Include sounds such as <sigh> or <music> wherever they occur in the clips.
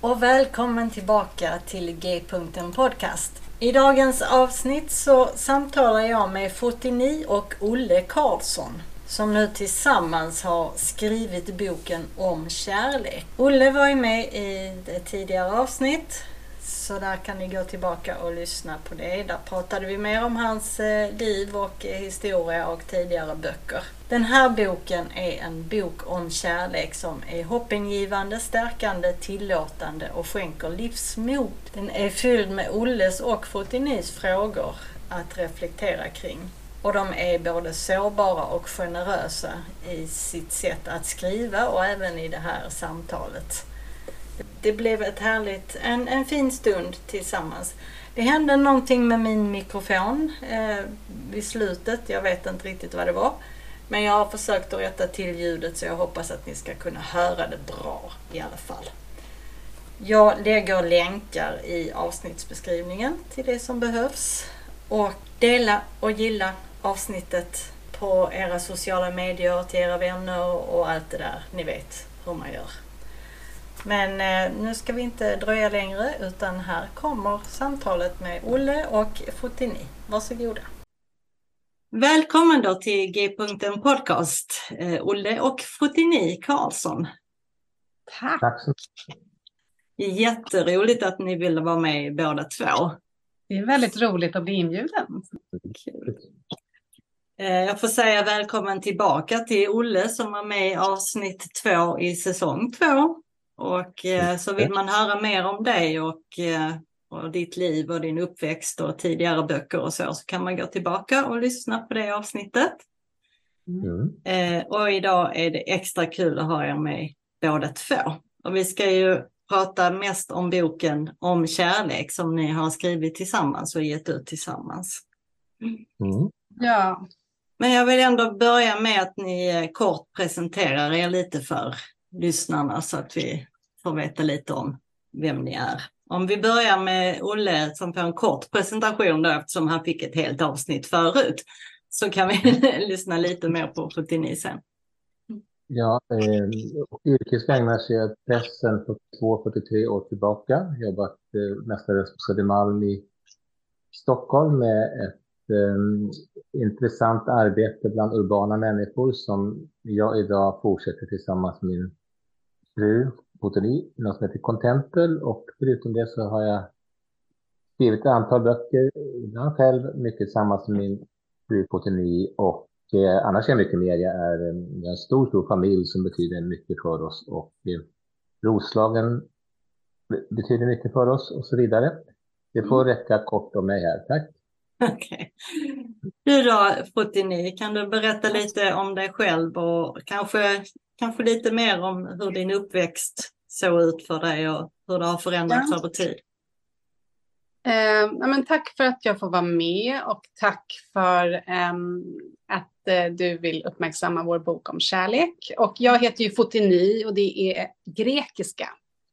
Och välkommen tillbaka till G-punkten Podcast. I dagens avsnitt så samtalar jag med Fotini och Olle Karlsson som nu tillsammans har skrivit boken om kärlek. Olle var ju med i ett tidigare avsnitt så där kan ni gå tillbaka och lyssna på det. Där pratade vi mer om hans eh, liv och eh, historia och tidigare böcker. Den här boken är en bok om kärlek som är hoppingivande, stärkande, tillåtande och skänker livsmod. Den är fylld med Olles och Fotinis frågor att reflektera kring. Och de är både sårbara och generösa i sitt sätt att skriva och även i det här samtalet det blev ett härligt, en, en fin stund tillsammans. Det hände någonting med min mikrofon eh, vid slutet. Jag vet inte riktigt vad det var. Men jag har försökt att rätta till ljudet så jag hoppas att ni ska kunna höra det bra i alla fall. Jag lägger länkar i avsnittsbeskrivningen till det som behövs. Och dela och gilla avsnittet på era sociala medier, till era vänner och allt det där. Ni vet hur man gör. Men eh, nu ska vi inte dröja längre utan här kommer samtalet med Olle och Fotini. Varsågoda. Välkommen då till G-punkten Podcast, eh, Olle och Fotini Karlsson. Tack. Tack så mycket. Jätteroligt att ni ville vara med båda två. Det är väldigt roligt att bli inbjuden. Eh, jag får säga välkommen tillbaka till Olle som var med i avsnitt två i säsong två. Och eh, så vill man höra mer om dig och, eh, och ditt liv och din uppväxt och tidigare böcker och så, så kan man gå tillbaka och lyssna på det avsnittet. Mm. Eh, och idag är det extra kul att ha er med båda två. Och vi ska ju prata mest om boken om kärlek som ni har skrivit tillsammans och gett ut tillsammans. Mm. Ja. Men jag vill ändå börja med att ni kort presenterar er lite för lyssnarna så att vi får veta lite om vem ni är. Om vi börjar med Olle som får en kort presentation då eftersom han fick ett helt avsnitt förut. Så kan vi <laughs> lyssna lite mer på 79 sen. Ja, eh, yrkesvägnar är jag pressen 42-43 år tillbaka. Jobbat eh, mestadels på Södermalm i Stockholm med ett eh, intressant arbete bland urbana människor som jag idag fortsätter tillsammans med min fru botani, något som heter Contempel och förutom det så har jag skrivit ett antal böcker, ibland själv, mycket tillsammans med min fru botani och eh, annars är jag mycket mer. Jag är en, en stor, stor familj som betyder mycket för oss och eh, Roslagen betyder mycket för oss och så vidare. Det får mm. räcka kort om mig här. Tack. Okej. Okay. Du då, Fotini, kan du berätta lite om dig själv och kanske kanske lite mer om hur din uppväxt såg ut för dig och hur det har förändrats ja. över tid. Eh, men tack för att jag får vara med och tack för eh, att eh, du vill uppmärksamma vår bok om kärlek. Och jag heter ju Fotini och det är grekiska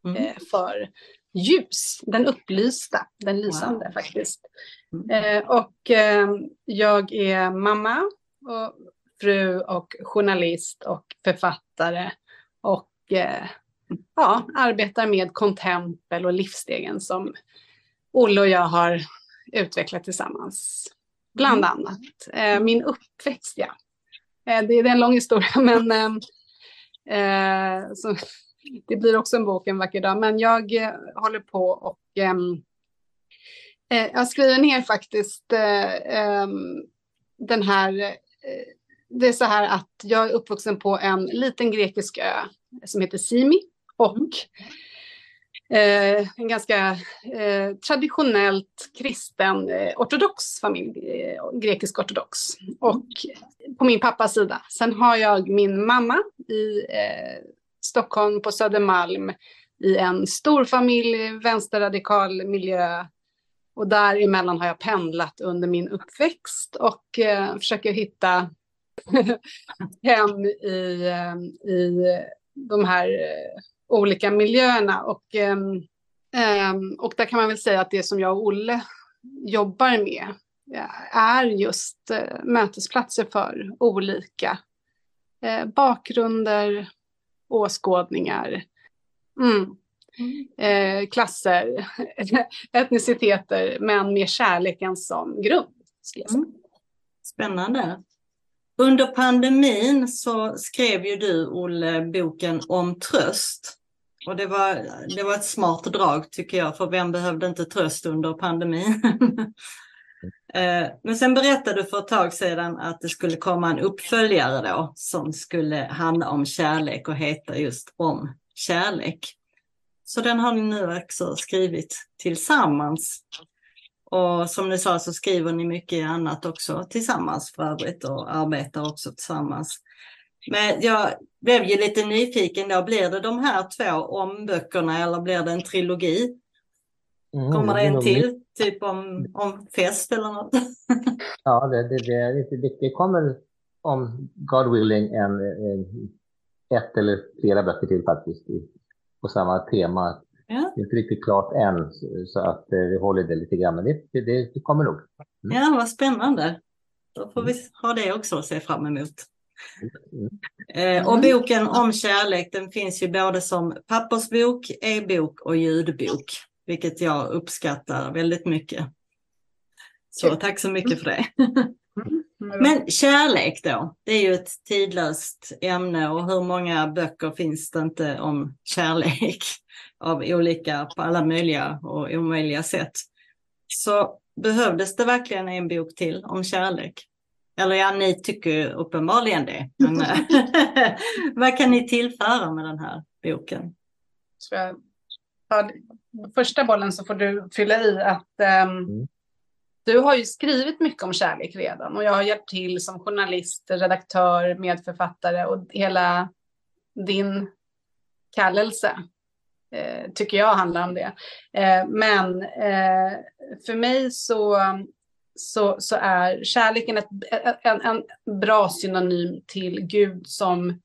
mm. Eh, för ljus, den upplysta, den lysande wow. faktiskt. Mm. Eh, och ehm, jag är mamma och fru och journalist och författare och eh, ja, arbetar med Contempel och livsstegen som Olle och jag har utvecklat tillsammans. bland mm. annat. Eh, min uppväxt, ja. Eh, det, det, är en lång historia, <laughs> men ehm, eh, så, <laughs> det blir också en bok en vacker dag. Men jag eh, håller på och ehm, eh, jag skriver ner faktiskt ehm, den här det är så här att jag är uppvuxen på en liten grekisk ö som heter Simi och eh, en ganska eh, traditionellt kristen eh, ortodox familj, eh, grekisk ortodox. Och på min pappas sida. Sen har jag min mamma i eh, Stockholm på Södermalm i en stor familj, vänsterradikal miljö. Och däremellan har jag pendlat under min uppväxt och eh, försöker hitta <laughs> hem i, ehm, i de här eh, olika miljöerna. Och, ehm, ehm, och där kan man väl säga att det som jag och Olle jobbar med är just eh, mötesplatser för olika eh, bakgrunder, åskådningar, mm. Mm. klasser, <laughs> etniciteter, men med kärleken som grund. Mm. Spännande. Under pandemin så skrev ju du, Olle, boken om tröst. Och det var, det var ett smart drag tycker jag, för vem behövde inte tröst under pandemin? <laughs> Eh, men sen berättade du för ett tag sedan att det skulle komma en uppföljare då som skulle handla om kärlek och heta just om kärlek. Så den har ni nu också skrivit tillsammans. Och som ni sa så skriver ni mycket annat också tillsammans för övrigt och arbetar också tillsammans. Men jag blev ju lite nyfiken då, blir det de här två omböckerna eller blir det en trilogi? Mm, Kommer det en till, typ om, om fest eller något? <laughs> ja, det, det, det, det, kommer om God willing en, en, ett eller flera böcker till faktiskt på samma tema. Ja. Det är inte riktigt klart än, så att eh, vi håller det lite grann, men det, det, det kommer nog. Mm. Ja, vad spännande. Då får vi mm. ha det också att se fram emot. Mm. Eh, och boken om kärlek, den finns ju både som pappersbok, e-bok och ljudbok, vilket jag uppskattar väldigt mycket. Så tack så mycket för det. <laughs> Men kärlek då, det är ju ett tidlöst ämne och hur många böcker finns det inte om kärlek av olika, på alla möjliga och omöjliga sätt. Så behövdes det verkligen en bok till om kärlek? Eller ja, ni tycker uppenbarligen det. Men <laughs> <laughs> vad kan ni tillföra med den här boken? Så jag tar första bollen så får du fylla i att um, mm du har ju skrivit mycket om kärlek redan och jag har hjälpt till som journalist, redaktör, medförfattare och hela din kallelse Eh, tycker jag handlar om det. Eh, men eh, för mig så, så, så är kärleken ett, en, en bra synonym till Gud som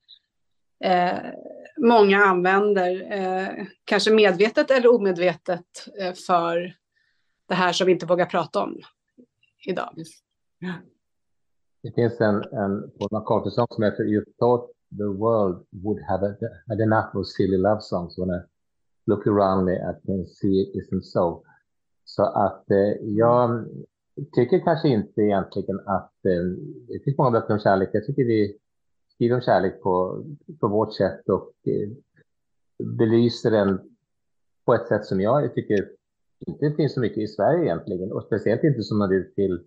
många använder, eh, kanske medvetet eller omedvetet, eh, för det här som vi inte vågar prata om idag. Det finns en, en Paul McCartney-sång som heter You thought the world would have had enough of silly love songs when I look around me I can see it isn't so. Så att eh, jag tycker kanske inte egentligen att eh, det finns många böcker om kärlek. Jag tycker vi skriver om kärlek på, på vårt sätt och eh, belyser den på ett sätt som jag tycker inte finns så mycket i Sverige egentligen och speciellt inte som når ut till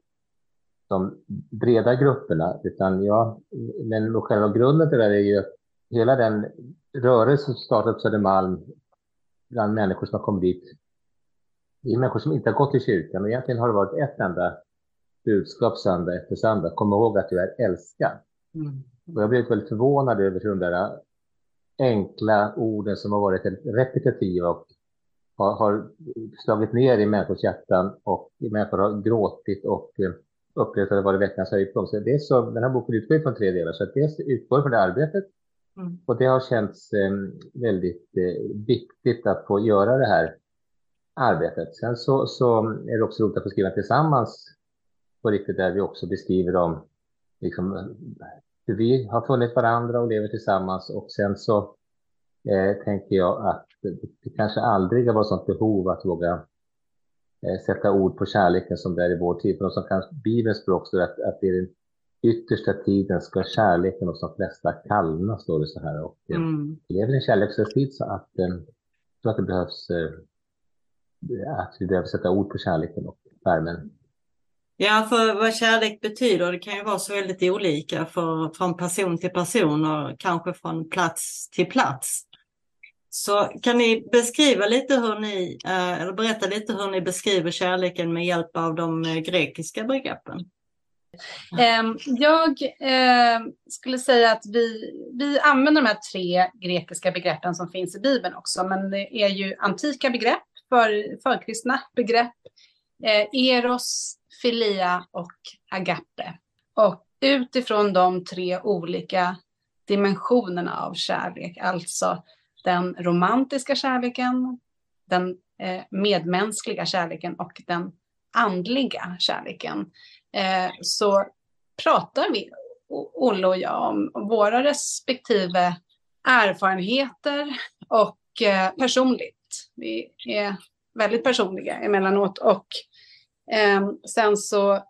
de breda grupperna utan ja, men själva grunden till det är ju hela den rörelse som startade på Södermalm bland människor som har kommit dit. Det är människor som inte har gått i kyrkan och egentligen har det varit ett enda budskap söndag efter söndag. Kom ihåg att du är älskad. Mm. Och jag blev väldigt förvånad över de där enkla orden som har varit repetitiva och har, har slagit ner i människors hjärtan och människor har gråtit och eh, upplevt att det varit veckans höjdpunkt. Så det är så, den här boken utgår från tre delar. Så att dels utgår från det arbetet mm. och det har känts eh, väldigt eh, viktigt att få göra det här arbetet. Sen så, så är det också roligt att få skriva tillsammans på riktigt där vi också beskriver om liksom, hur vi har funnit varandra och lever tillsammans och sen så eh, tänker jag att det kanske aldrig har varit sånt behov att våga eh, sätta ord på kärleken som det är i vår tid. För de som kan Bibelns språk står att, att det är den yttersta tiden ska kärleken hos de flesta kallna, står det så här. Och, eh, mm. Vi lever i en kärlekslös så att, eh, så att det behövs att vi behöver sätta ord på kärleken och värmen. Ja, för vad kärlek betyder, det kan ju vara så väldigt olika för, från person till person och kanske från plats till plats. Så kan ni beskriva lite hur ni, eh, eller berätta lite hur ni beskriver kärleken med hjälp av de eh, grekiska begreppen? Ehm, jag ehm, skulle säga att vi, vi använder de här tre grekiska begreppen som finns i Bibeln också, men det är ju antika begrepp, för, förkristna begrepp, eh, eros, filia och agape. Och utifrån de tre olika dimensionerna av kärlek, alltså den romantiska kärleken, den eh, medmänskliga kärleken och den andliga kärleken, Eh, så pratar vi, Olle och jag, om våra respektive erfarenheter och eh, personligt. Vi är väldigt personliga emellanåt och ehm, sen så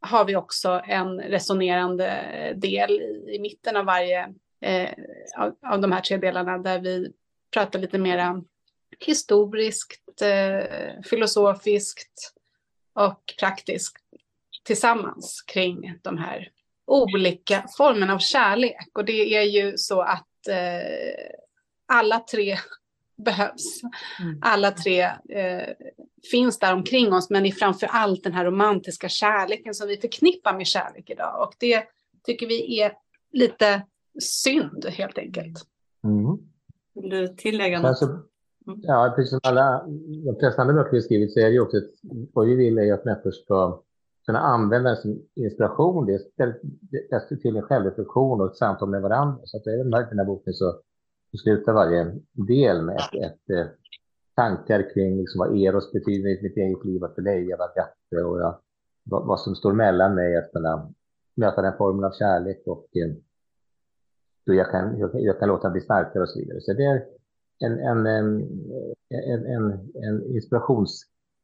har vi också en resonerande del i, i mitten av varje eh, av, av, de här tre delarna där vi pratar lite mera historiskt, eh, filosofiskt och praktiskt tillsammans kring de här olika formerna av kärlek. Och det är ju så att eh, alla tre <laughs> behövs. Mm. Alla tre eh, finns där omkring oss, men det är framför allt den här romantiska kärleken som vi förknippar med kärlek idag. Och det tycker vi är lite synd helt enkelt. Mm. Vill du tillägga något? Alltså, ja, precis som alla de flesta andra böcker vi skrivit så är det ju också ett, vad vi vill är att människor ska kunna använda det som inspiration. Det är till en självreflektion och ett samtal med varandra. Så att även i den här boken så slutar varje del med ett, ett, ett tankar kring liksom vad Eros betyder i mitt eget liv, att förleja, vad bättre och jag, vad, vad, som står mellan mig att kunna möta den formen av kärlek och eh, hur jag kan, jag, jag kan låta den bli starkare och så vidare. Så det är en, en, en, en, en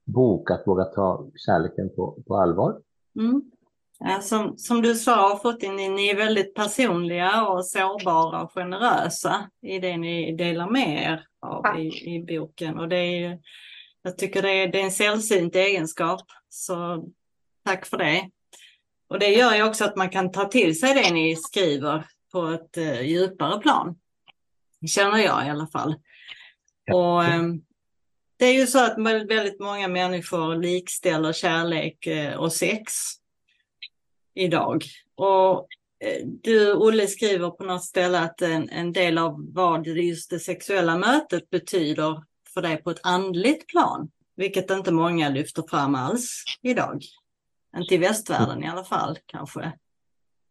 inspirationsbok att våga ta kärleken på, på allvar. Mm. Ja, som, som du sa, Fotin, ni är väldigt personliga och sårbara och generösa i det ni delar med er av i, i, boken. Och det är, jag tycker det är, det är en sällsynt egenskap, så tack för det. Och det gör ju också att man kan ta till sig det ni skriver på ett uh, djupare plan. Känner jag i alla fall. Och um, det är ju så att väldigt många människor likställer kärlek uh, och sex idag. Och eh, du, Olle, skriver på något ställe att en, en del av vad just det sexuella mötet betyder för dig på ett andligt plan, vilket inte många lyfter fram alls idag. Inte i västvärlden i alla fall kanske.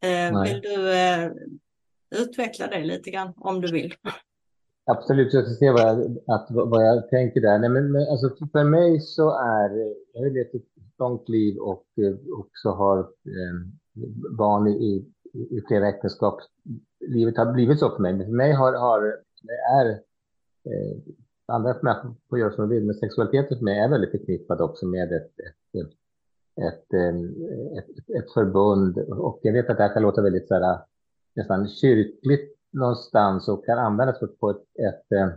Eh, vill du eh, utveckla det lite grann om du vill? Absolut, jag ska se vad jag, att, vad jag tänker där. Nej, men, men alltså, för mig så är, jag har levt ett långt liv och eh, också har eh, barn i, i flera äktenskap. Livet har blivit så för mig, men för mig har, har är eh, andra människor får göra som de vill, men sexualiteten för mig är väldigt förknippad också med ett, ett, eh, ett, ett, ett, förbund. Och jag vet att det här kan låta väldigt så här, nästan kyrkligt någonstans och kan användas på ett, ett, eh,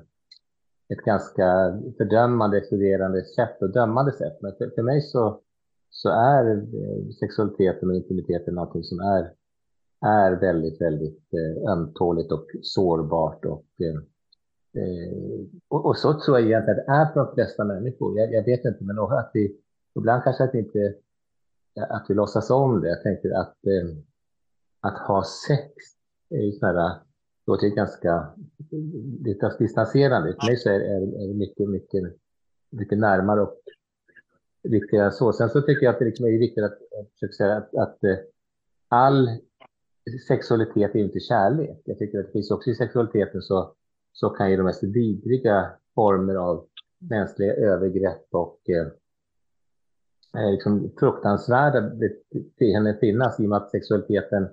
ett ganska fördömande, exkluderande sätt och dömande sätt. Men för, för mig så så är eh, sexualiteten och intimiteten någonting som är, är väldigt, väldigt eh, ömtåligt och sårbart. Och, och, och, så tror jag egentligen att det är för de flesta människor. Jag, jag vet inte, men att vi, ibland kanske att vi inte att vi låtsas om det. Jag tänker att, att ha sex är ju sådana låter ganska distanserande. För mig så är, är, är mycket, mycket, mycket närmare och viktigare så. Sen så tycker jag att det liksom är viktigt att, att, säga att, att eh, all sexualitet är inte kärlek. Jag tycker att det finns också i sexualiteten så, så kan ju de mest vidriga former av mänskliga övergrepp och eh, eh liksom fruktansvärda beteenden finnas i och med att sexualiteten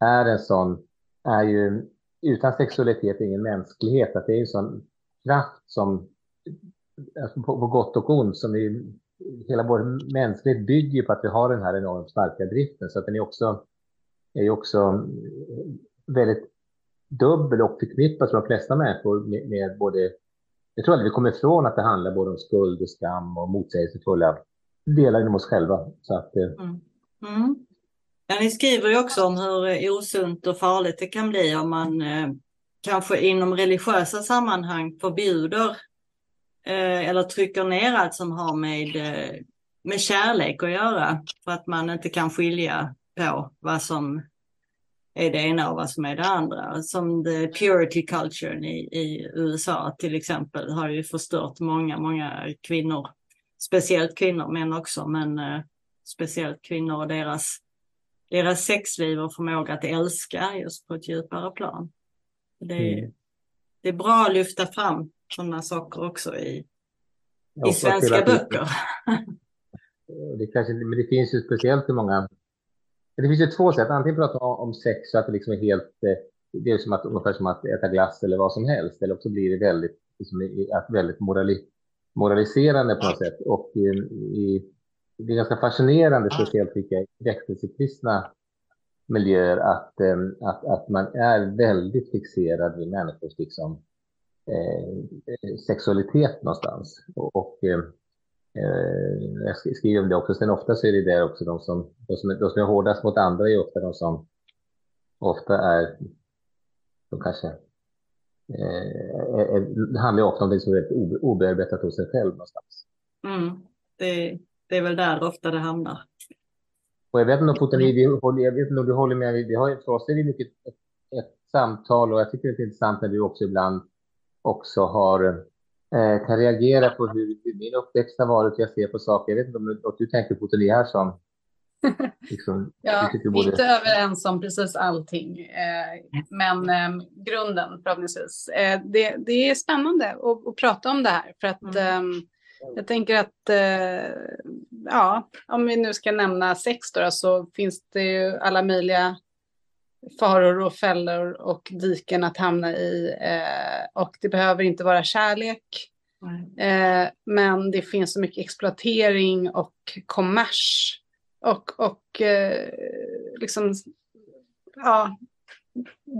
är en sån, är ju utan sexualitet ingen mänsklighet, att det är en sån kraft som alltså på, på gott och ont som vi hela vår mänsklighet bygger på att vi har den här enormt starka driften, så att den är också, är också väldigt dubbel och förknippad för de flesta människor med, med både jag tror aldrig vi kommer ifrån att det handlar både om skuld och skam och motsägelsefulla delar inom oss själva. Så att, eh, mm. Mm. Ja, ni skriver ju också om hur osunt och farligt det kan bli om man eh, kanske inom religiösa sammanhang förbjuder eh, eller trycker ner allt som har med, eh, med kärlek att göra. För att man inte kan skilja på vad som är det ena och vad som är det andra. Som the purity culture i, i USA till exempel har ju förstört många, många kvinnor. Speciellt kvinnor, män också, men eh, speciellt kvinnor och deras, deras sexliv och förmåga att älska just på ett djupare plan. Det är, mm. det är bra att lyfta fram sådana saker också i, i svenska böcker. Det kanske, men det finns ju speciellt i många det finns ju två sätt. Antingen prata om sex så att det liksom är helt, eh, det är som att, ungefär som att äta glass eller vad som helst. Eller också blir det väldigt, liksom, väldigt morali, moraliserande på något sätt. Och i, i, det är ganska fascinerande, speciellt tycker jag, i väckelsekristna miljöer, att, eh, att, att man är väldigt fixerad vid människors liksom, eh, sexualitet någonstans. Och, och Eh, jag skriver om det också. Sen ofta så är det där också de som, de som, de som är hårdast mot andra är ofta de som ofta är, de kanske, eh, det handlar ofta om det som är obearbetat hos sig själv någonstans. Mm. Det, det är väl där ofta det hamnar. Och jag vet inte om vi, jag vet inte om du håller med, vi har för oss är det mycket ett, ett samtal och jag tycker det är intressant när du också ibland också har eh, kan reagera på hur, hur min uppväxt har varit, hur jag ser på saker. Jag vet inte om du, du tänker på det här som... <laughs> Liksom, ja, vi är inte överens om precis allting, eh, men eh, grunden förhoppningsvis. Eh, det, det är spännande att, att, prata om det här för att mm. Jag tänker att, eh, ja, om vi nu ska nämna sex då, så finns det ju alla möjliga faror och fällor och diken att hamna i. Eh, och det behöver inte vara kärlek. Eh, men det finns så mycket exploatering och kommers. Och, och eh, liksom, ja,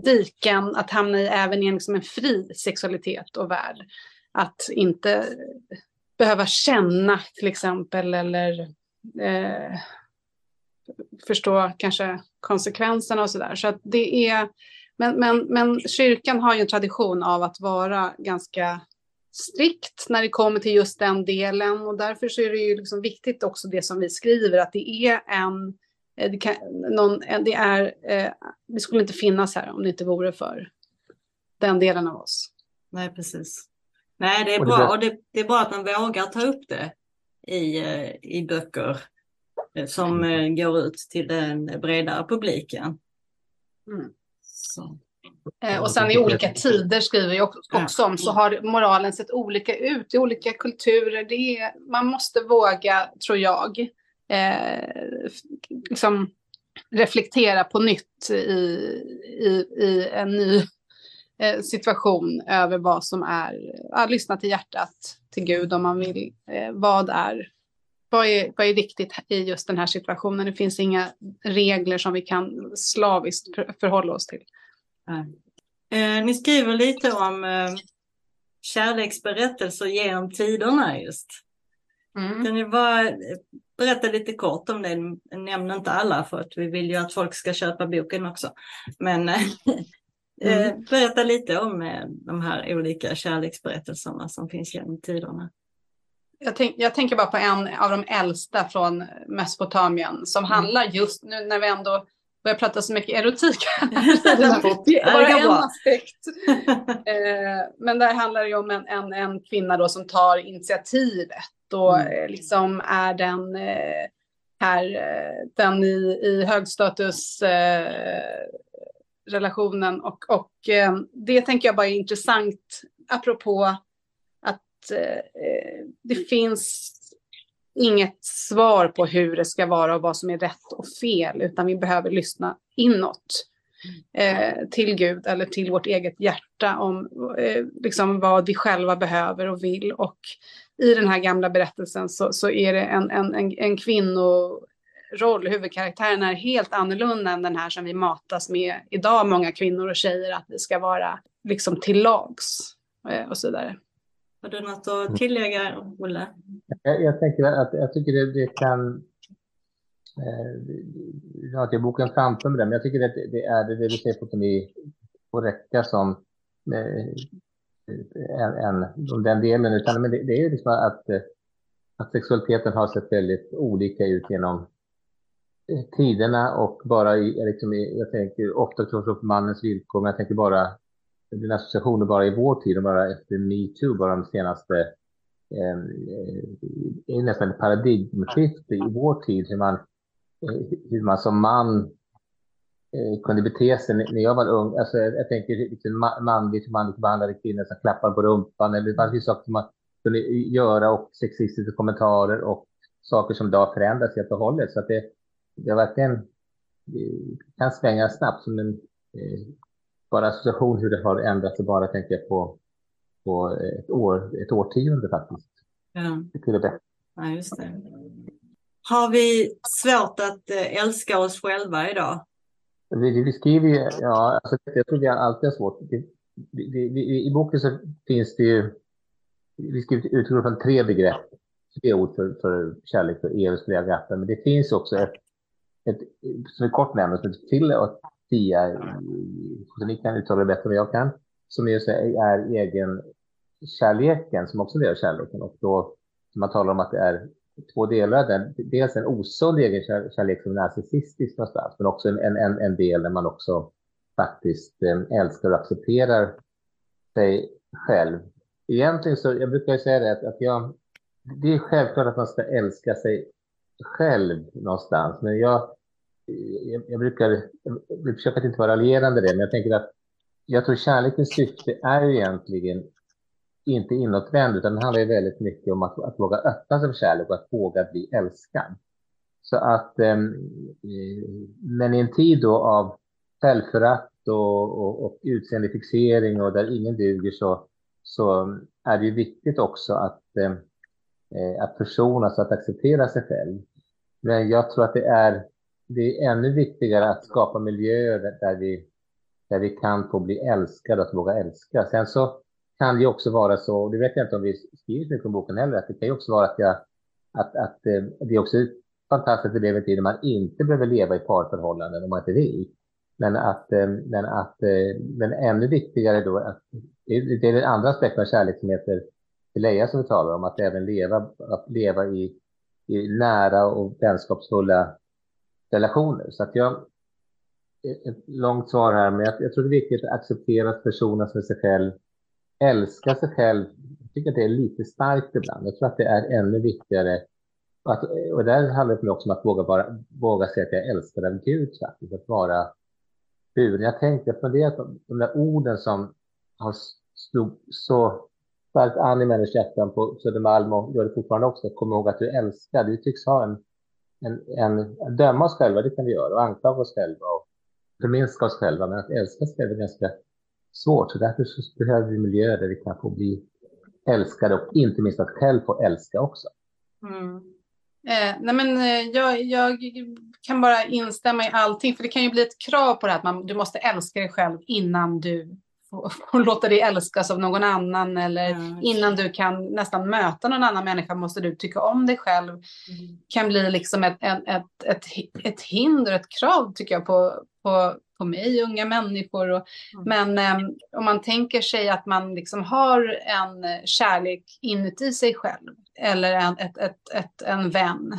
diken att hamna i även i en, liksom en fri sexualitet och värld. Att inte behöva känna till exempel eller eh, förstå kanske konsekvenserna och sådär. Så att det är, men, men, men kyrkan har ju en tradition av att vara ganska strikt när det kommer till just den delen och därför så är det ju liksom viktigt också det som vi skriver att det är en eh, det, kan, någon, eh, det, är, eh, det skulle inte finnas här om det inte vore för den delen av oss. Nej, precis. Nej, det är bra och det, det är bra att man vågar ta upp det i, eh, i böcker Eh, som eh, går ut till den bredare publiken. Mm. Och sen i olika tider skriver jag också om så har moralen sett olika ut i olika kulturer. Det är, man måste våga, tror jag, eh, liksom reflektera på nytt i, i, i en ny eh, situation över vad som är, att lyssna till hjärtat, till Gud om man vill. Eh, vad är vad är, vad är viktigt i just den här situationen? Det finns inga regler som vi kan slaviskt förhålla oss till. Eh, ni skriver lite om eh, kärleksberättelser genom tiderna just. Mm. Kan ni bara berätta lite kort om det? Nämn inte alla för att vi vill ju att folk ska köpa boken också. Men mm. berätta lite om eh, de här olika kärleksberättelserna som finns genom tiderna. Jag, tänk, jag, tänker bara på en av de äldsta från Mesopotamien som mm. handlar just nu när vi ändå börjar prata så mycket erotik. <laughs> bara en aspekt. <laughs> eh, men där handlar det ju om en, en, en, kvinna då som tar initiativet och mm. Eh, liksom är den eh, här, eh, den i, i högstatus eh, relationen och, och eh, det tänker jag bara är intressant apropå att eh, eh, det finns inget svar på hur det ska vara och vad som är rätt och fel, utan vi behöver lyssna inåt. eh, till Gud eller till vårt eget hjärta om eh, liksom vad vi själva behöver och vill. Och i den här gamla berättelsen så, så är det en, en, en, en kvinnoroll, huvudkaraktären är helt annorlunda än den här som vi matas med idag, många kvinnor och tjejer, att vi ska vara liksom till lags eh, och så vidare. Har du något att tillägga, Olle? Jag, jag tänker att jag tycker det, det kan eh, jag har inte boken framför mig, men jag tycker att det är det, det du säger på ni får räcka som eh, en, en, den delen, utan men det, det är ju liksom att, att sexualiteten har sett väldigt olika ut genom tiderna och bara i, liksom jag tänker ofta kanske på mannens villkor, men jag tänker bara den associationen bara i vår tid och bara efter metoo, bara de senaste ehm, eh, är nästan ett paradigmskifte i vår tid, hur man, eh, hur man som man eh, kunde bete sig när jag var ung. Alltså, jag, jag tänker liksom manligt, manligt behandlade kvinnor som klappar på rumpan eller det fanns saker som man kunde göra och sexistiska kommentarer och saker som idag förändras helt och hållet. Så att det, det verkligen kan svänga snabbt som en eh, bara association hur det har ändrats och bara tänka på, på ett, år, ett årtionde faktiskt. Ja. Till det bättre. Ja, just det. Har vi svårt att eh, älska oss själva idag? Vi, vi skriver ju, ja, alltså, jag tror vi alltid har svårt. Vi, vi, vi, I boken så finns det ju, vi skriver utgår från tre begrepp, tre ord för, för kärlek, för Eros, för Agata, men det finns också ett, ett som är kort nämner, som heter Fille och Tia, ni kan uttala det bättre än vad jag kan, som just är egen kärleken som också är kärleken. Och då man talar om att det är två delar. Dels en osund egen kärlek som är narcissistisk någonstans, men också en, en, en del där man också faktiskt eh, älskar och accepterar sig själv. Egentligen så, jag brukar säga det att, att jag, det är självklart att man ska älska sig själv någonstans, men jag jag, jag brukar, jag försöker att inte vara raljerande det, men jag tänker att jag tror kärlekens syfte är ju egentligen inte inåtvänd, utan det handlar ju väldigt mycket om att, att våga öppna sig för kärlek och att våga bli älskad. Så att, eh, men i en tid då av självförakt och, och, och utseendefixering och där ingen duger så, så är det ju viktigt också att, ehm, eh, att försonas, att acceptera sig själv. Men jag tror att det är det är ännu viktigare att skapa miljöer där vi, där vi kan få bli älskade, att våga älska. Sen så kan det också vara så, och det vet jag inte om vi skriver mycket om boken heller, att det kan ju också vara att, jag, att, att eh, det är också fantastiskt att vi lever i en tid när man inte behöver leva i parförhållanden om man inte vill. Men att, eh, men att, eh, men ännu viktigare då, att, det är den andra aspekten av kärlek som heter Leia som vi talar om, att även leva, att leva i, i nära och vänskapsfulla relationer. Så att jag, ett långt svar här, men jag, jag tror det är viktigt att acceptera att personen som sig själv, älskar sig själv. Jag tycker att det är lite starkt ibland. Jag tror att det är ännu viktigare. Att, och där handlar det för mig också om att våga, bara, våga säga att jag älskar den Gud, faktiskt, att vara buren. Jag tänkte, jag funderat på de där orden som har slog så starkt an i människors hjärtan på Södermalm och gör det fortfarande också. Kom ihåg att du älskar. Du tycks ha en en, en, döma oss själva, det kan vi göra, och anklaga oss själva och förminska oss själva, men att älska sig själva är ganska svårt, så därför så behöver vi miljöer där vi kan få bli älskade och inte minst att själv få älska också. Mm. Eh, nej men, eh, jag, jag, kan bara instämma i allting, för det kan ju bli ett krav på det här att man, du måste älska dig själv innan du <laughs> och låta dig älskas av någon annan eller mm. innan du kan nästan möta någon annan människa måste du tycka om dig själv. Mm. kan bli liksom ett, ett, ett, ett, ett hinder, ett krav tycker jag på, på, på mig, unga människor. Och, mm. Men eh, om man tänker sig att man liksom har en kärlek inuti sig själv eller en, ett, ett, ett, en vän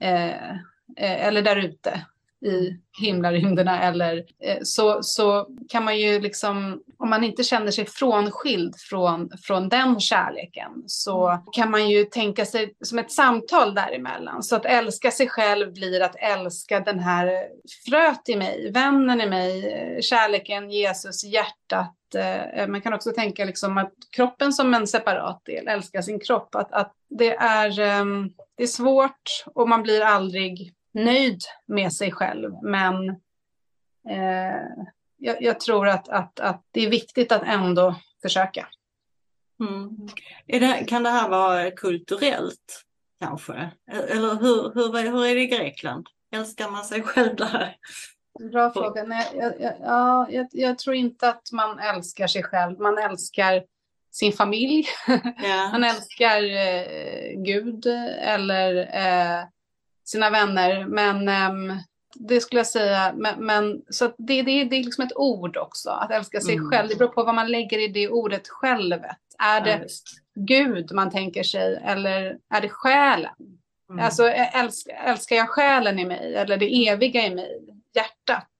eh, eh eller där ute i himlarymderna eller eh, så, så kan man ju liksom, om man inte känner sig frånskild från, från den kärleken så kan man ju tänka sig som ett samtal däremellan. Så att älska sig själv blir att älska den här fröet i mig, vännen i mig, eh, kärleken, Jesus, hjärtat. Eh, man kan också tänka liksom att kroppen som en separat del, älska sin kropp. Att, att det, är, ehm, det är svårt och man blir aldrig nöjd med sig själv. Men eh, jag, jag, tror att, att, att det är viktigt att ändå försöka. Mm. Det, kan det här vara kulturellt kanske? Eller hur, hur, hur är det i Grekland? Älskar man sig själv där? Bra fråga. Nej, jag, jag, ja, jag, jag, tror inte att man älskar sig själv. Man älskar sin familj. Yeah. <laughs> man älskar eh, Gud eller eh, sina vänner. Men eh, det skulle jag säga. Men, men så det, det, det är liksom ett ord också. Att älska sig mm. själv. Det beror på vad man lägger i det ordet självet. Är det ja, Gud man tänker sig eller är det själen? Mm. Alltså älskar, älskar jag själen i mig eller det eviga i mig? hjärtat.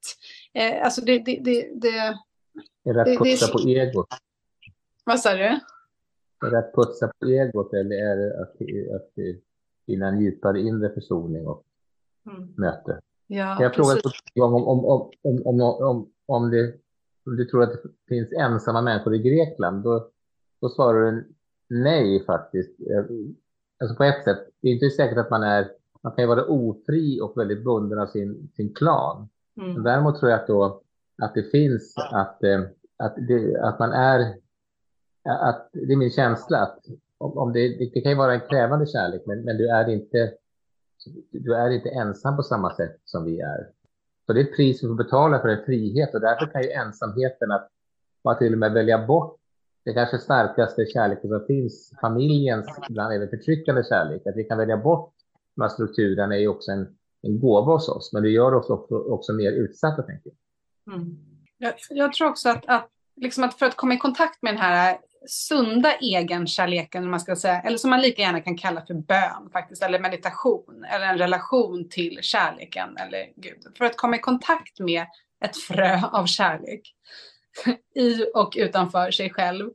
Eh, alltså det, det, det, det, är det att putsa på egot? Vad sa du? Är det att putsa på egot eller är det att, att finna en djupare inre försoning och mm. möte? Ja, jag frågade om, om, om, om, om, om, om, det, om du tror att det finns ensamma människor i Grekland. Då, då svarar du nej faktiskt. Eh, alltså på ett sätt, det är inte säkert att man är man kan ju vara ofri och väldigt bunden av sin, sin klan. Mm. Däremot tror jag att, då, att det finns att, eh, att, det, att man är, att det är min känsla att om, om det, det kan ju vara en krävande kärlek, men, men du, är inte, du är inte ensam på samma sätt som vi är. Så det är ett pris vi får betala för en frihet och därför kan ju ensamheten att, att till och med välja bort det kanske starkaste kärleken som finns, familjens, ibland även förtryckande kärlek, att vi kan välja bort de här strukturerna är ju också en, en gåva hos oss, men det gör oss också, också mer utsatta, tänker jag. Mm. Jag, jag, tror också att, att, liksom att för att komma i kontakt med den här sunda egenkärleken, man ska säga, eller som man lika gärna kan kalla för bön faktiskt, eller meditation, eller en relation till kärleken eller Gud. För att komma i kontakt med ett frö av kärlek <laughs> i och utanför sig själv,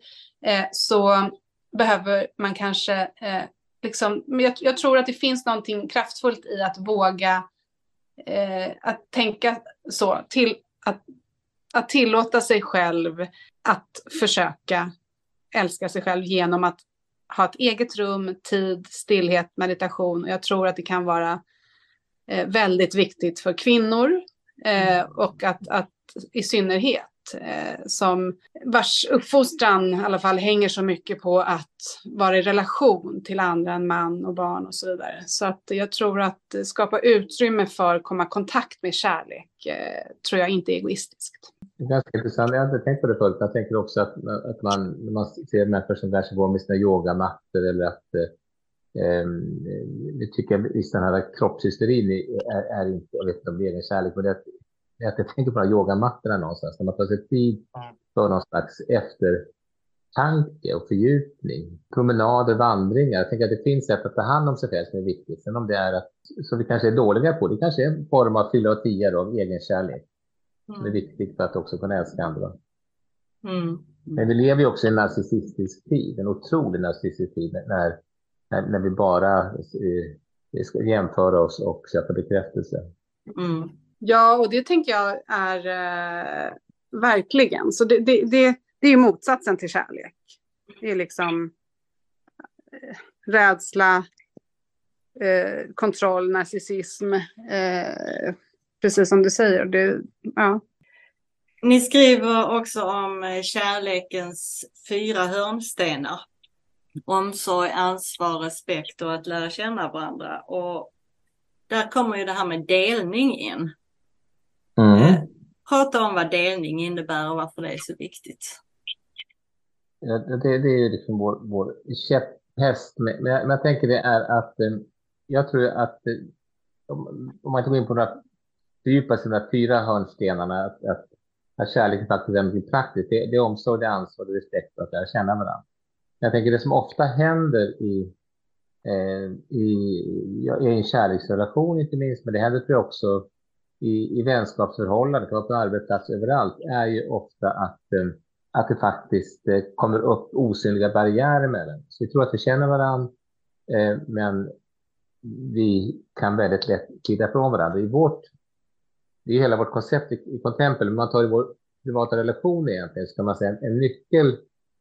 eh, så behöver man kanske eh, liksom, jag, jag, tror att det finns någonting kraftfullt i att våga eh, att tänka så, till, att, att tillåta sig själv att försöka älska sig själv genom att ha ett eget rum, tid, stillhet, meditation. Jag tror att det kan vara eh, väldigt viktigt för kvinnor eh, och att, att i synnerhet eh, som vars uppfostran i alla fall hänger så mycket på att vara i relation till andra än man och barn och så vidare. Så att jag tror att skapa utrymme för att komma i kontakt med kärlek eh, tror jag inte är egoistiskt. Det är ganska intressant. Jag har inte tänkt på det förut. Jag tänker också att, att man, när man ser människor som lär sig gå med sina yogamattor eller att eh, ehm, det tycker jag, just den här kroppshysterin är, är inte, jag vet inte om det är en kärlek, men det, att jag tänker på de här yogamattorna någonstans, när man tar sig tid för någon slags eftertanke och fördjupning. Promenader, vandringar. Jag tänker att det finns sätt att ta hand om sig själv som är viktigt. Sen om det är att, som vi kanske är dåliga på, det kanske är en form av fylla och tia av egen kärlek. Mm. Som är viktigt för att också kunna älska andra. Mm. Men vi lever ju också i en narcissistisk tid, en otrolig narcissistisk tid, när, när, när vi bara eh, ska jämföra oss och söka bekräftelse. Mm. Ja, och det tänker jag är eh, verkligen. Så det, det, det, det är motsatsen till kärlek. Det är liksom eh, rädsla, eh, kontroll, narcissism. Precis som du säger. Det, ja. Ni skriver också om eh, kärlekens fyra hörnstenar. Omsorg, ansvar, respekt och att lära känna varandra. Och där kommer ju det här med delning in. Mm. Eh, prata om vad delning innebär och varför det är så viktigt. Ja, det, det är liksom vår, vår käpphäst. Men, men jag tänker det är att eh, jag tror att om, om man inte går in på några fördjupa sina fyra hörnstenarna, att, att, att kärleken faktiskt är något praktiskt. Det, det är omsorg, det är ansvar, det är respekt och att lära känna varandra. Jag tänker det som ofta händer i, eh, i, i en kärleksrelation inte minst, men det händer tror jag också i, i vänskapsförhållanden, på arbetsplats överallt, är ju ofta att, eh, att det faktiskt eh, kommer upp osynliga barriärer mellan Så vi tror att vi känner varandra, eh, men vi kan väldigt lätt glida från varandra. I vårt, det är hela vårt koncept i, i Contempel, man tar i vår privata relation egentligen, så kan man säga en, en nyckel.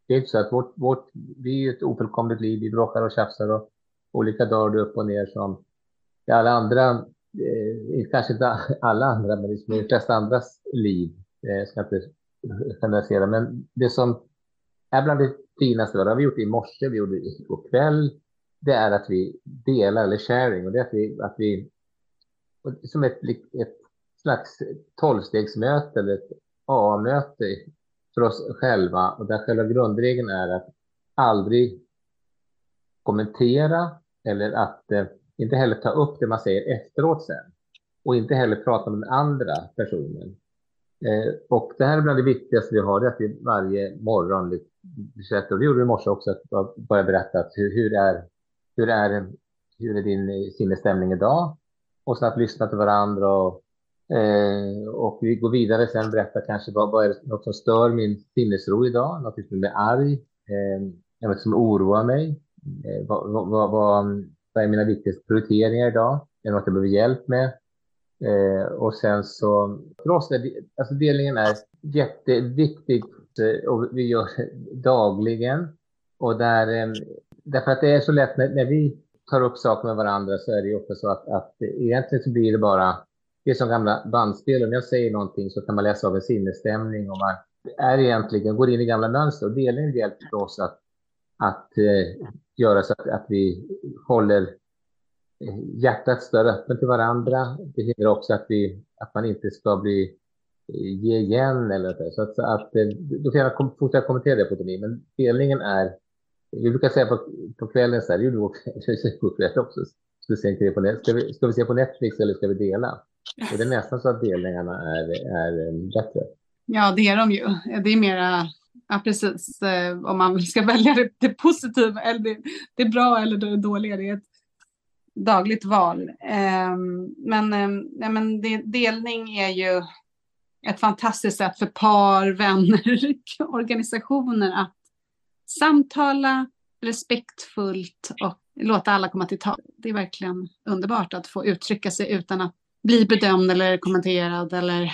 Det är inte så att vårt, vårt, vi är ett ofullkomligt liv, vi bråkar och tjafsar och olika dagar upp och ner som i alla andra eh, kanske inte alla andra, men liksom i de flesta andras liv, eh, ska inte generalisera, men det som är bland det finaste, det har vi gjort i morse, vi gjorde det igår kväll, det är att vi delar, eller sharing, och det är att vi, att vi som ett, ett slags tolvstegsmöte eller ett A-möte för oss själva, och där själva grundregeln är att aldrig kommentera eller att eh, inte heller ta upp det man säger efteråt sen och inte heller prata med den andra personen. Eh, och det här är bland det viktigaste vi har, det är att vi varje morgon och det gjorde vi i morse också, att börja berätta att hur, hur, är, hur, är, hur är din sinnesstämning idag? Och sen att lyssna till varandra och, eh, och vi går vidare sen berätta kanske vad, vad är det, något som stör min sinnesro idag, något som är arg, eh, något som oroar mig, eh, vad, vad, vad, vad är mina viktigaste prioriteringar idag, är det något jag behöver hjälp med? Eh, och sen så, för oss är alltså delningen är jätteviktig eh, och vi gör det dagligen. Och där, eh, därför att det är så lätt när, när, vi tar upp saker med varandra så är det ju ofta så att, att egentligen så blir det bara, det är som gamla bandspel, om jag säger någonting så kan man läsa av en sinnesstämning och man är egentligen, går in i gamla mönster och delningen hjälper oss att, att eh, göra så att, att vi håller eh, hjärtat står öppet till varandra. Det hindrar också att, vi, att man inte ska bli eh, ge igen eller så. så att, så att eh, då du kan gärna fortsätta kommentera det på det, men delningen är, vi brukar säga på, på kvällen så här, det gjorde <laughs> vi också, ska vi, se på, ska, vi, ska vi se på Netflix eller ska vi dela? Och det är nästan så att delningarna är, är eh, bättre. Ja, det är de ju. Det är mera, ja precis, eh, om man ska välja det, det positiva, eller det, det bra eller det dåliga. Det är ett dagligt val. Ehm, men, ehm, ja, men delning är ju ett fantastiskt sätt för par, vänner, <laughs> organisationer att samtala respektfullt och låta alla komma till tal. Det är verkligen underbart att få uttrycka sig utan att bli bedömd eller kommenterad eller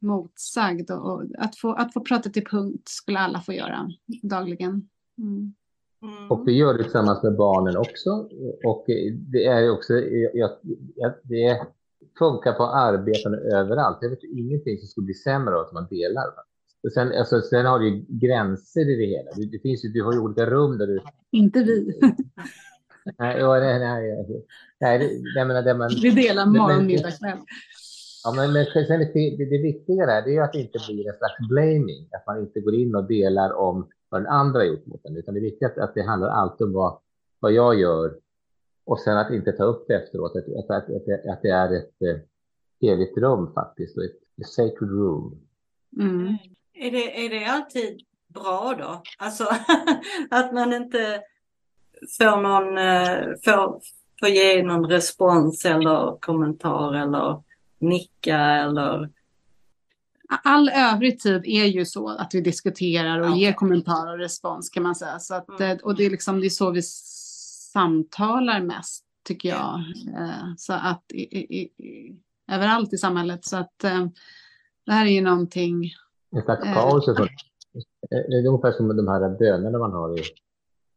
motsagd. Och att, få, att få prata till punkt skulle alla få göra dagligen. Mm. Mm. Och vi gör det tillsammans med barnen också. Och det är också, jag, jag, det funkar på arbeten överallt. Jag vet ingenting som skulle bli sämre av att man delar. Sen, alltså, sen har du ju gränser i det hela. Det, det finns ju, du har ju olika rum där du... Inte vi. nej, nej, nej, nej, jag menar, där man... Vi delar morgon, middag, kväll. Ja, men, men det, det, det viktiga där, det är att det inte blir en slags blaming. Att man inte går in och delar om vad den andra har gjort mot den, utan det är viktigt att det handlar alltid om vad, vad jag gör och sen att inte ta upp det efteråt, att, att, att, att, att det är ett eh, heligt rum faktiskt, ett, ett sacred room. Mm. Är, det, är det alltid bra då? Alltså <laughs> att man inte får någon, eh, får, får ge någon respons eller kommentar eller nicka eller all övrig tid är ju så att vi diskuterar och okay. ger kommentarer och respons kan man säga. Så att, mm. Eh, och det är, liksom, det är så vi samtalar mest tycker jag. Mm. Så att i, i, i, överallt i samhället. Så att eh, det här är ju någonting. En slags paus. Eh, det är ungefär som de här bönerna man har i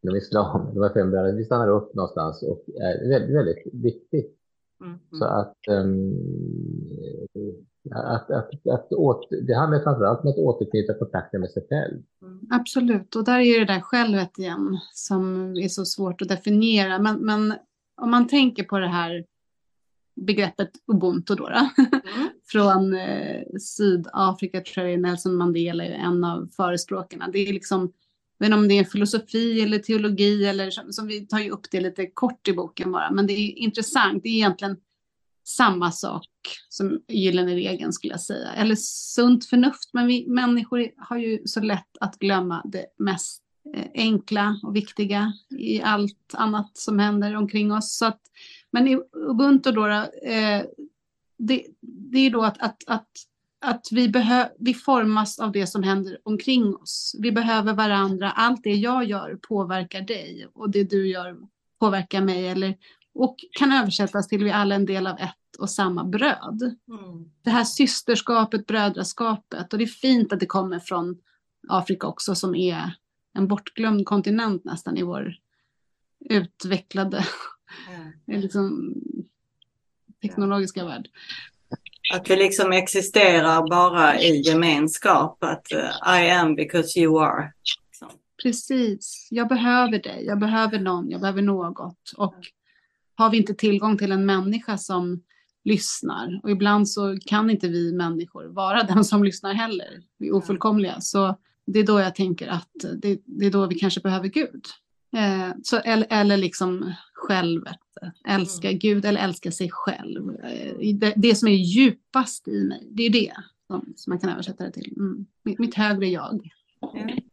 inom islam. De här fem bönerna. Vi stannar upp någonstans och är väldigt, väldigt viktigt. Mm. Så att um, att, att, att åter, det handlar framförallt om att återknyta kontakten med sig själv. Mm, absolut, och där är det där självet igen som är så svårt att definiera. Men, men om man tänker på det här begreppet ubuntu då, då mm. <laughs> från eh, Sydafrika tror jag Nelson Mandela är en av förespråkarna. Det är liksom, men om det är filosofi eller teologi eller som, som vi tar ju upp det lite kort i boken bara, men det är intressant. Det är egentligen samma sak som gyllene regeln skulle jag säga. Eller sunt förnuft, men vi människor har ju så lätt att glömma det mest eh, enkla och viktiga i allt annat som händer omkring oss. Så att, men i Ubuntu då, eh, det, det, är då att, att, att, att vi, behö, vi formas av det som händer omkring oss. Vi behöver varandra. Allt det jag gör påverkar dig och det du gör påverkar mig. Eller och kan översättas till vi alla är en del av ett och samma bröd. Mm. Det här systerskapet, brödraskapet och det är fint att det kommer från Afrika också som är en bortglömd kontinent nästan i vår utvecklade mm. <laughs> liksom, teknologiska värld. Att vi liksom existerar bara i gemenskap, att uh, I am because you are. Så. Precis, jag behöver dig, jag behöver någon, jag behöver något. Och har vi inte tillgång till en människa som lyssnar, och ibland så kan inte vi människor vara den som lyssnar heller, vi är ofullkomliga, så det är då jag tänker att det, det är då vi kanske behöver Gud. Eh, så, eller, eller liksom självet, älska mm. Gud eller älska sig själv. Eh, det, det, som är djupast i mig, det är det som, som man kan översätta det till. Mm. Mitt, mitt högre jag.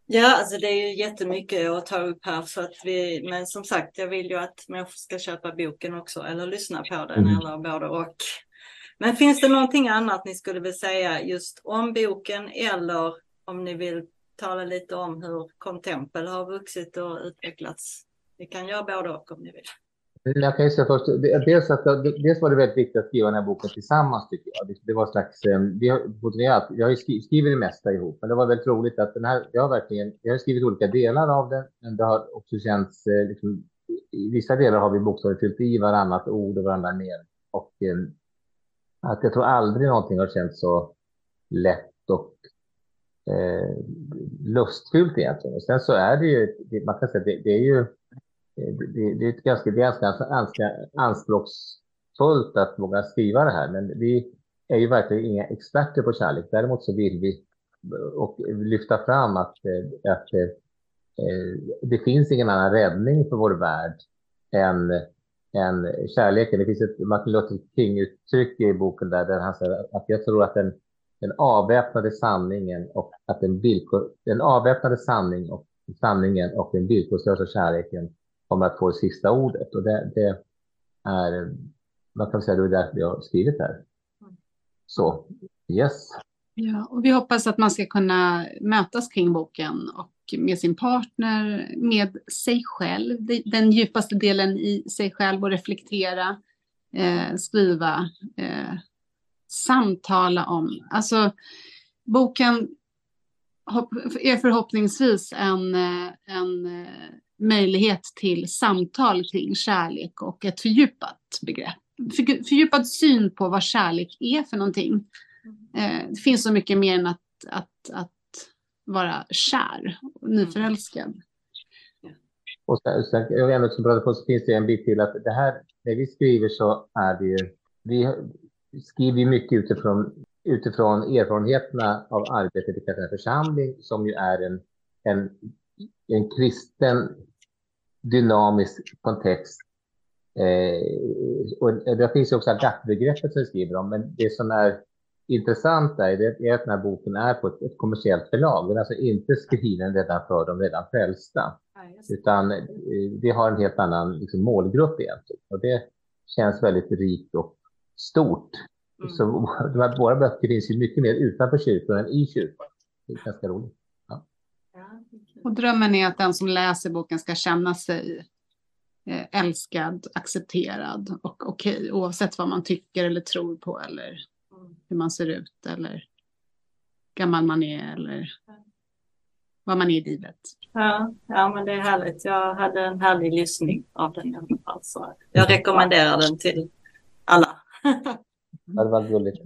Ja, alltså det är ju jättemycket att ta upp här för att vi, men som sagt, jag vill ju att människor ska köpa boken också eller lyssna på den mm. eller både och. Men finns det någonting annat ni skulle vilja säga just om boken eller om ni vill tala lite om hur Contempel har vuxit och utvecklats. Ni kan göra både och om ni vill. Jag kan ju säga först, dels, att, dels var det väldigt viktigt att skriva den här boken tillsammans tycker jag. Det var slags, ehm, vi har, vi har ju skrivit det mesta ihop, men det var väldigt roligt att den här, jag har verkligen, jag har skrivit olika delar av den, men det har också känts, eh, liksom, i vissa delar har vi bokstavligt fyllt i varannat ord och varandra mening. Och ehm, att jag tror aldrig någonting har känts så lätt och eh, lustfyllt egentligen. Och sen så är det ju, man kan säga det, det är ju, det, det, är ett ganska, det är ganska, anspråksfullt att våga skriva det här, men vi är ju verkligen inga experter på kärlek. Däremot så vill vi och lyfta fram att, att eh, det finns ingen annan räddning för vår värld än, än kärleken. Det finns ett Martin Luther King-uttryck i boken där, där han säger att jag tror att den den avväpnade sanningen och att den, villkor, den avväpnade sanning och sanningen och den villkorslösa kärleken kommer att få det sista ordet. Och det, det är, man kan säga, det är därför jag har skrivit det här. Så, yes. Ja, och vi hoppas att man ska kunna mötas kring boken och med sin partner, med sig själv, den djupaste delen i sig själv och reflektera, eh, skriva, eh, samtala om. Alltså, boken är förhoppningsvis en, eh, en eh, möjlighet till samtal kring kärlek och ett fördjupat begrepp. Fördjupad syn på vad kärlek är för någonting. Eh, det finns så mycket mer än att, att, att vara kär och nyförälskad. Och sen, sen, jag ändå som på så finns det en bit till att det här, när vi skriver så är det ju, vi, skriver mycket utifrån, utifrån erfarenheterna av arbetet i Katarina församling, som ju är en, en, en kristen dynamisk kontext. Eh, och det finns ju också GATT-begreppet som vi skriver om, men det som är intressant är, det är att den här boken är på ett, ett kommersiellt förlag. Den är alltså inte skriven redan för de redan frälsta, utan eh, det har en helt annan liksom, målgrupp egentligen. Och det känns väldigt rikt och stort. Mm. Så <laughs> de här, våra böcker finns ju mycket mer utanför kyrkan än i kyrkan. Det är ganska roligt. Och drömmen är att den som läser boken ska känna sig eh, älskad, accepterad och okej okay, oavsett vad man tycker eller tror på eller hur man ser ut eller gammal man är eller vad man är i livet. Ja, ja, men det är härligt. Jag hade en härlig lyssning av den i alla fall. Så jag rekommenderar den till alla. det var gulligt.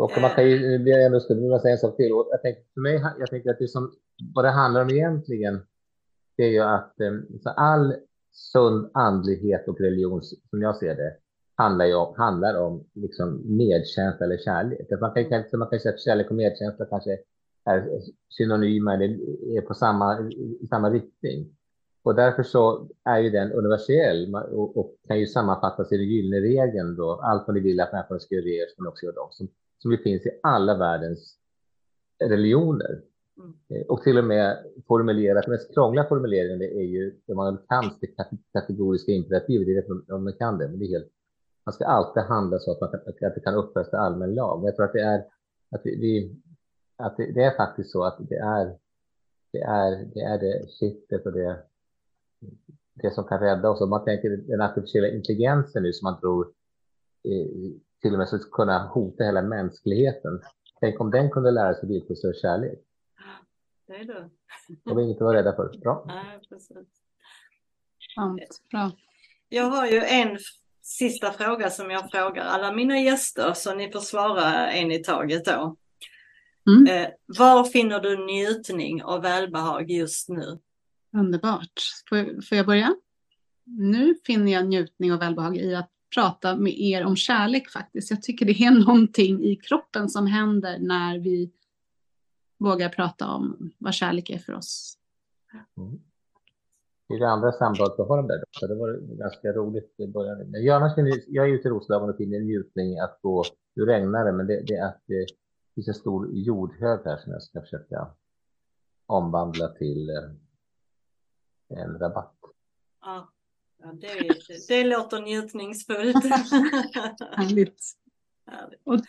Och man kan ju, jag ändå skulle vilja säga en sak till. Jag tänker, för mig, jag tänker att det som, vad det handlar om egentligen, det är ju att eh, så all sund andlighet och religion, som jag ser det, handlar ju om, handlar om liksom medkänsla eller kärlek. Att man, kan, man kan säga att kärlek och medkänsla kanske är synonyma eller är på samma, i samma riktning. Och därför så är ju den universell och, och kan ju sammanfattas i den gyllene regeln då. Allt vad ni vill att människorna ska göra er ska också göra dem. Som, som finns i alla världens religioner. Mm. Eh, och till och med formulerat, den mest krångliga formuleringen är ju det man kan det kategoriska imperativet. Det är om man kan det, men det är helt, man ska alltid handla så att, man kan, att det kan upphöjas till allmän lag. Men jag tror att det är, att vi, att det, det, är faktiskt så att det är, det är, det är det kittet och det det som kan rädda oss. Om man tänker den artificiella intelligensen nu som man tror eh, till och med skulle kunna hota hela mänskligheten. Tänk om den kunde lära sig villkorslös kärlek. Det är det. Det var inget att vara rädda för. Bra. <laughs> Nej, precis. Ja, bra. Jag har ju en sista fråga som jag frågar alla mina gäster, så ni får svara en i taget då. Mm. Eh, var finner du njutning och välbehag just nu? Underbart. Får, får jag börja? Nu finner jag njutning och välbehag i att prata med er om kärlek faktiskt. Jag tycker det är <laughs> någonting i kroppen som händer när vi vågar prata om vad kärlek är för oss. Mm. I det andra samtalet vi har om det, så det var ganska roligt i början. Men jag, jag är ute i Roslagen och finner njutning att gå, nu regnar det, men det, det är att det finns en stor jordhög här som jag ska försöka omvandla till eh, en rabatt. Ja, det, det låter njutningsfullt. <laughs> Härligt. Och,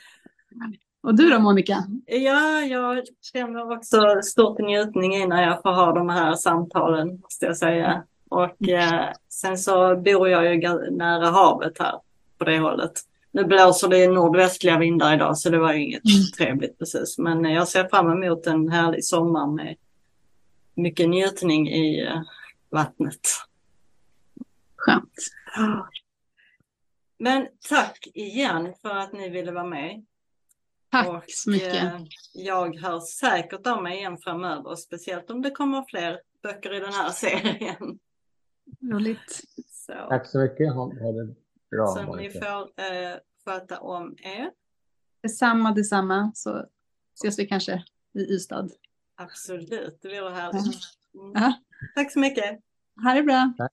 och du då Monica? Ja, jag känner också stort njutning i när jag får ha de här samtalen, måste jag säga. Och eh, sen så bor jag ju nära havet här på det hållet. Nu blåser det nordvästliga vindar idag så det var inget mm. trevligt precis. Men jag ser fram emot en härlig sommar med mycket njutning i eh, vattnet. Skönt. Men tack igen för att ni ville vara med. Tack och, så mycket. Eh, jag hör säkert av mig igen framöver, speciellt om det kommer fler böcker i den här serien. Roligt. Så. Tack så mycket. Ha, ha det bra. Så Monica. ni får eh, sköta om er. Detsamma, detsamma. Så ses vi kanske i Ystad. Absolut, det vore härligt. Mm. Tack så mycket. Ha det bra. Tack.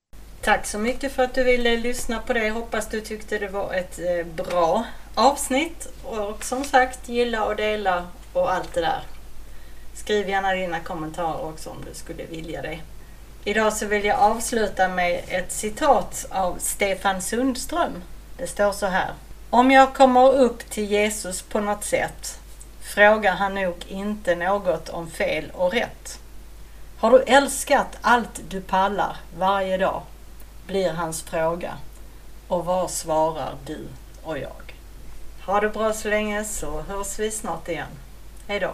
Tack så mycket för att du ville lyssna på det. Hoppas du tyckte det var ett eh, bra avsnitt. Och som sagt, gilla och dela och allt det där. Skriv gärna dina kommentarer också om du skulle vilja det. Idag så vill jag avsluta med ett citat av Stefan Sundström. Det står så här. Om jag kommer upp till Jesus på något sätt frågar han nog inte något om fel och rätt. Har du älskat allt du pallar varje dag? Blir hans fråga. Och vad svarar du och jag? Ha det bra så länge så hörs vi snart igen. Hejdå!